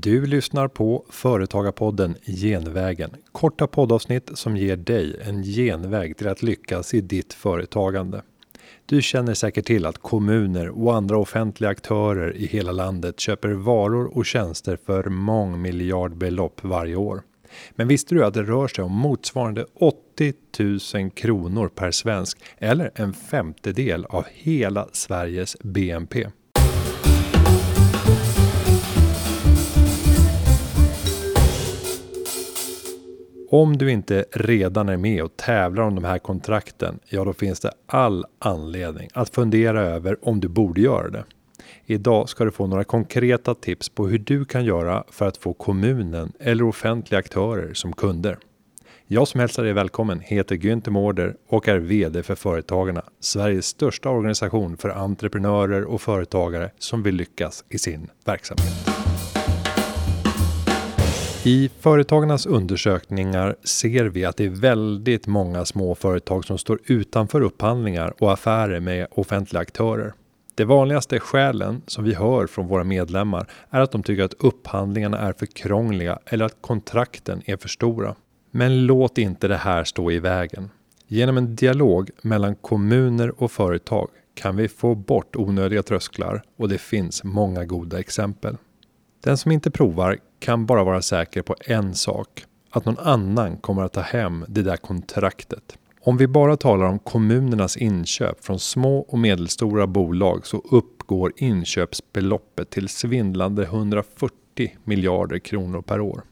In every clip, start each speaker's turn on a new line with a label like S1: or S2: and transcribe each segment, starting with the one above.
S1: Du lyssnar på Företagarpodden Genvägen. Korta poddavsnitt som ger dig en genväg till att lyckas i ditt företagande. Du känner säkert till att kommuner och andra offentliga aktörer i hela landet köper varor och tjänster för mångmiljardbelopp varje år. Men visste du att det rör sig om motsvarande 80 000 kronor per svensk eller en femtedel av hela Sveriges BNP? Om du inte redan är med och tävlar om de här kontrakten, ja då finns det all anledning att fundera över om du borde göra det. Idag ska du få några konkreta tips på hur du kan göra för att få kommunen eller offentliga aktörer som kunder. Jag som hälsar dig välkommen heter Günther Mårder och är VD för Företagarna, Sveriges största organisation för entreprenörer och företagare som vill lyckas i sin verksamhet. I Företagarnas undersökningar ser vi att det är väldigt många små företag som står utanför upphandlingar och affärer med offentliga aktörer. Det vanligaste skälen som vi hör från våra medlemmar är att de tycker att upphandlingarna är för krångliga eller att kontrakten är för stora. Men låt inte det här stå i vägen. Genom en dialog mellan kommuner och företag kan vi få bort onödiga trösklar och det finns många goda exempel. Den som inte provar kan bara vara säker på en sak. Att någon annan kommer att ta hem det där kontraktet. Om vi bara talar om kommunernas inköp från små och medelstora bolag så uppgår inköpsbeloppet till svindlande 140 miljarder kronor per år.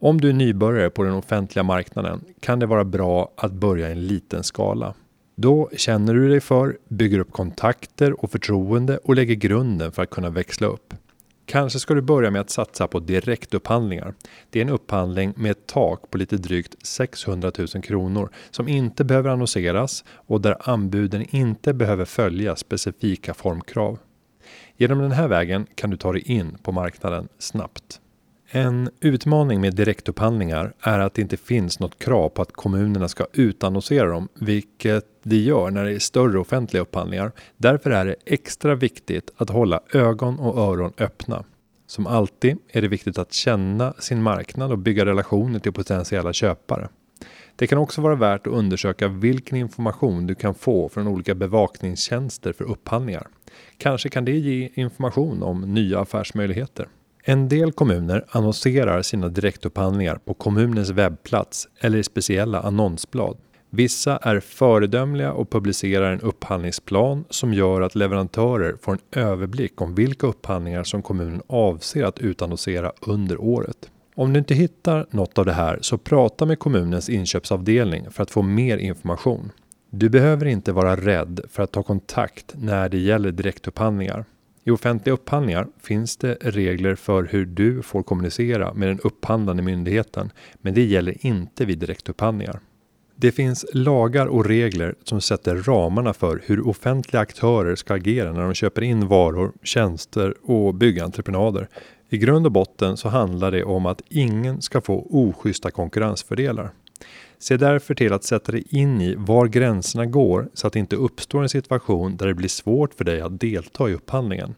S1: Om du är nybörjare på den offentliga marknaden kan det vara bra att börja i en liten skala. Då känner du dig för, bygger upp kontakter och förtroende och lägger grunden för att kunna växla upp. Kanske ska du börja med att satsa på direktupphandlingar. Det är en upphandling med ett tak på lite drygt 600 000 kronor som inte behöver annonseras och där anbuden inte behöver följa specifika formkrav. Genom den här vägen kan du ta dig in på marknaden snabbt. En utmaning med direktupphandlingar är att det inte finns något krav på att kommunerna ska utannonsera dem, vilket de gör när det är större offentliga upphandlingar. Därför är det extra viktigt att hålla ögon och öron öppna. Som alltid är det viktigt att känna sin marknad och bygga relationer till potentiella köpare. Det kan också vara värt att undersöka vilken information du kan få från olika bevakningstjänster för upphandlingar. Kanske kan det ge information om nya affärsmöjligheter. En del kommuner annonserar sina direktupphandlingar på kommunens webbplats eller i speciella annonsblad. Vissa är föredömliga och publicerar en upphandlingsplan som gör att leverantörer får en överblick om vilka upphandlingar som kommunen avser att utannonsera under året. Om du inte hittar något av det här så prata med kommunens inköpsavdelning för att få mer information. Du behöver inte vara rädd för att ta kontakt när det gäller direktupphandlingar. I offentliga upphandlingar finns det regler för hur du får kommunicera med den upphandlande myndigheten, men det gäller inte vid direktupphandlingar. Det finns lagar och regler som sätter ramarna för hur offentliga aktörer ska agera när de köper in varor, tjänster och byggentreprenader. I grund och botten så handlar det om att ingen ska få oschyssta konkurrensfördelar. Se därför till att sätta dig in i var gränserna går så att det inte uppstår en situation där det blir svårt för dig att delta i upphandlingen.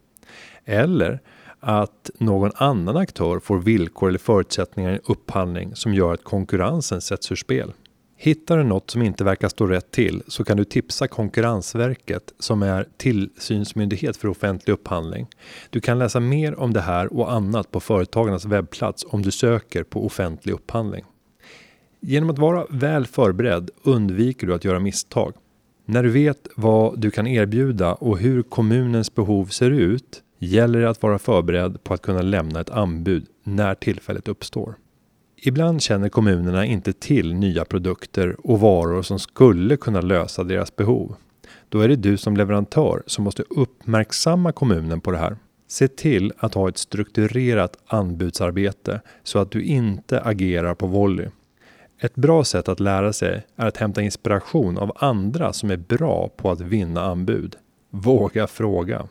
S1: Eller att någon annan aktör får villkor eller förutsättningar i en upphandling som gör att konkurrensen sätts ur spel. Hittar du något som inte verkar stå rätt till så kan du tipsa Konkurrensverket som är tillsynsmyndighet för offentlig upphandling. Du kan läsa mer om det här och annat på Företagarnas webbplats om du söker på offentlig upphandling. Genom att vara väl förberedd undviker du att göra misstag. När du vet vad du kan erbjuda och hur kommunens behov ser ut gäller det att vara förberedd på att kunna lämna ett anbud när tillfället uppstår. Ibland känner kommunerna inte till nya produkter och varor som skulle kunna lösa deras behov. Då är det du som leverantör som måste uppmärksamma kommunen på det här. Se till att ha ett strukturerat anbudsarbete så att du inte agerar på volley. Ett bra sätt att lära sig är att hämta inspiration av andra som är bra på att vinna anbud. Våga fråga.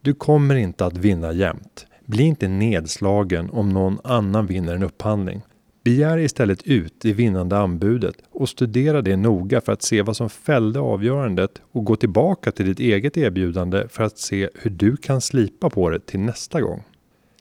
S1: Du kommer inte att vinna jämt. Bli inte nedslagen om någon annan vinner en upphandling. Begär istället ut det vinnande anbudet och studera det noga för att se vad som fällde avgörandet och gå tillbaka till ditt eget erbjudande för att se hur du kan slipa på det till nästa gång.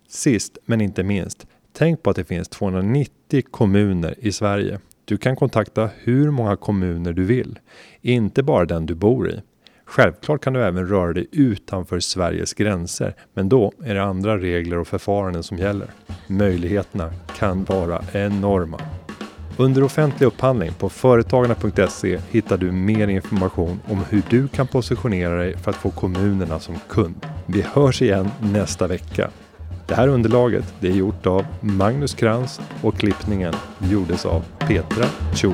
S1: Sist men inte minst, tänk på att det finns 290 kommuner i Sverige. Du kan kontakta hur många kommuner du vill, inte bara den du bor i. Självklart kan du även röra dig utanför Sveriges gränser, men då är det andra regler och förfaranden som gäller. Möjligheterna kan vara enorma. Under offentlig upphandling på Företagarna.se hittar du mer information om hur du kan positionera dig för att få kommunerna som kund. Vi hörs igen nästa vecka. Det här underlaget det är gjort av Magnus Krantz och klippningen gjordes av Petra Cho.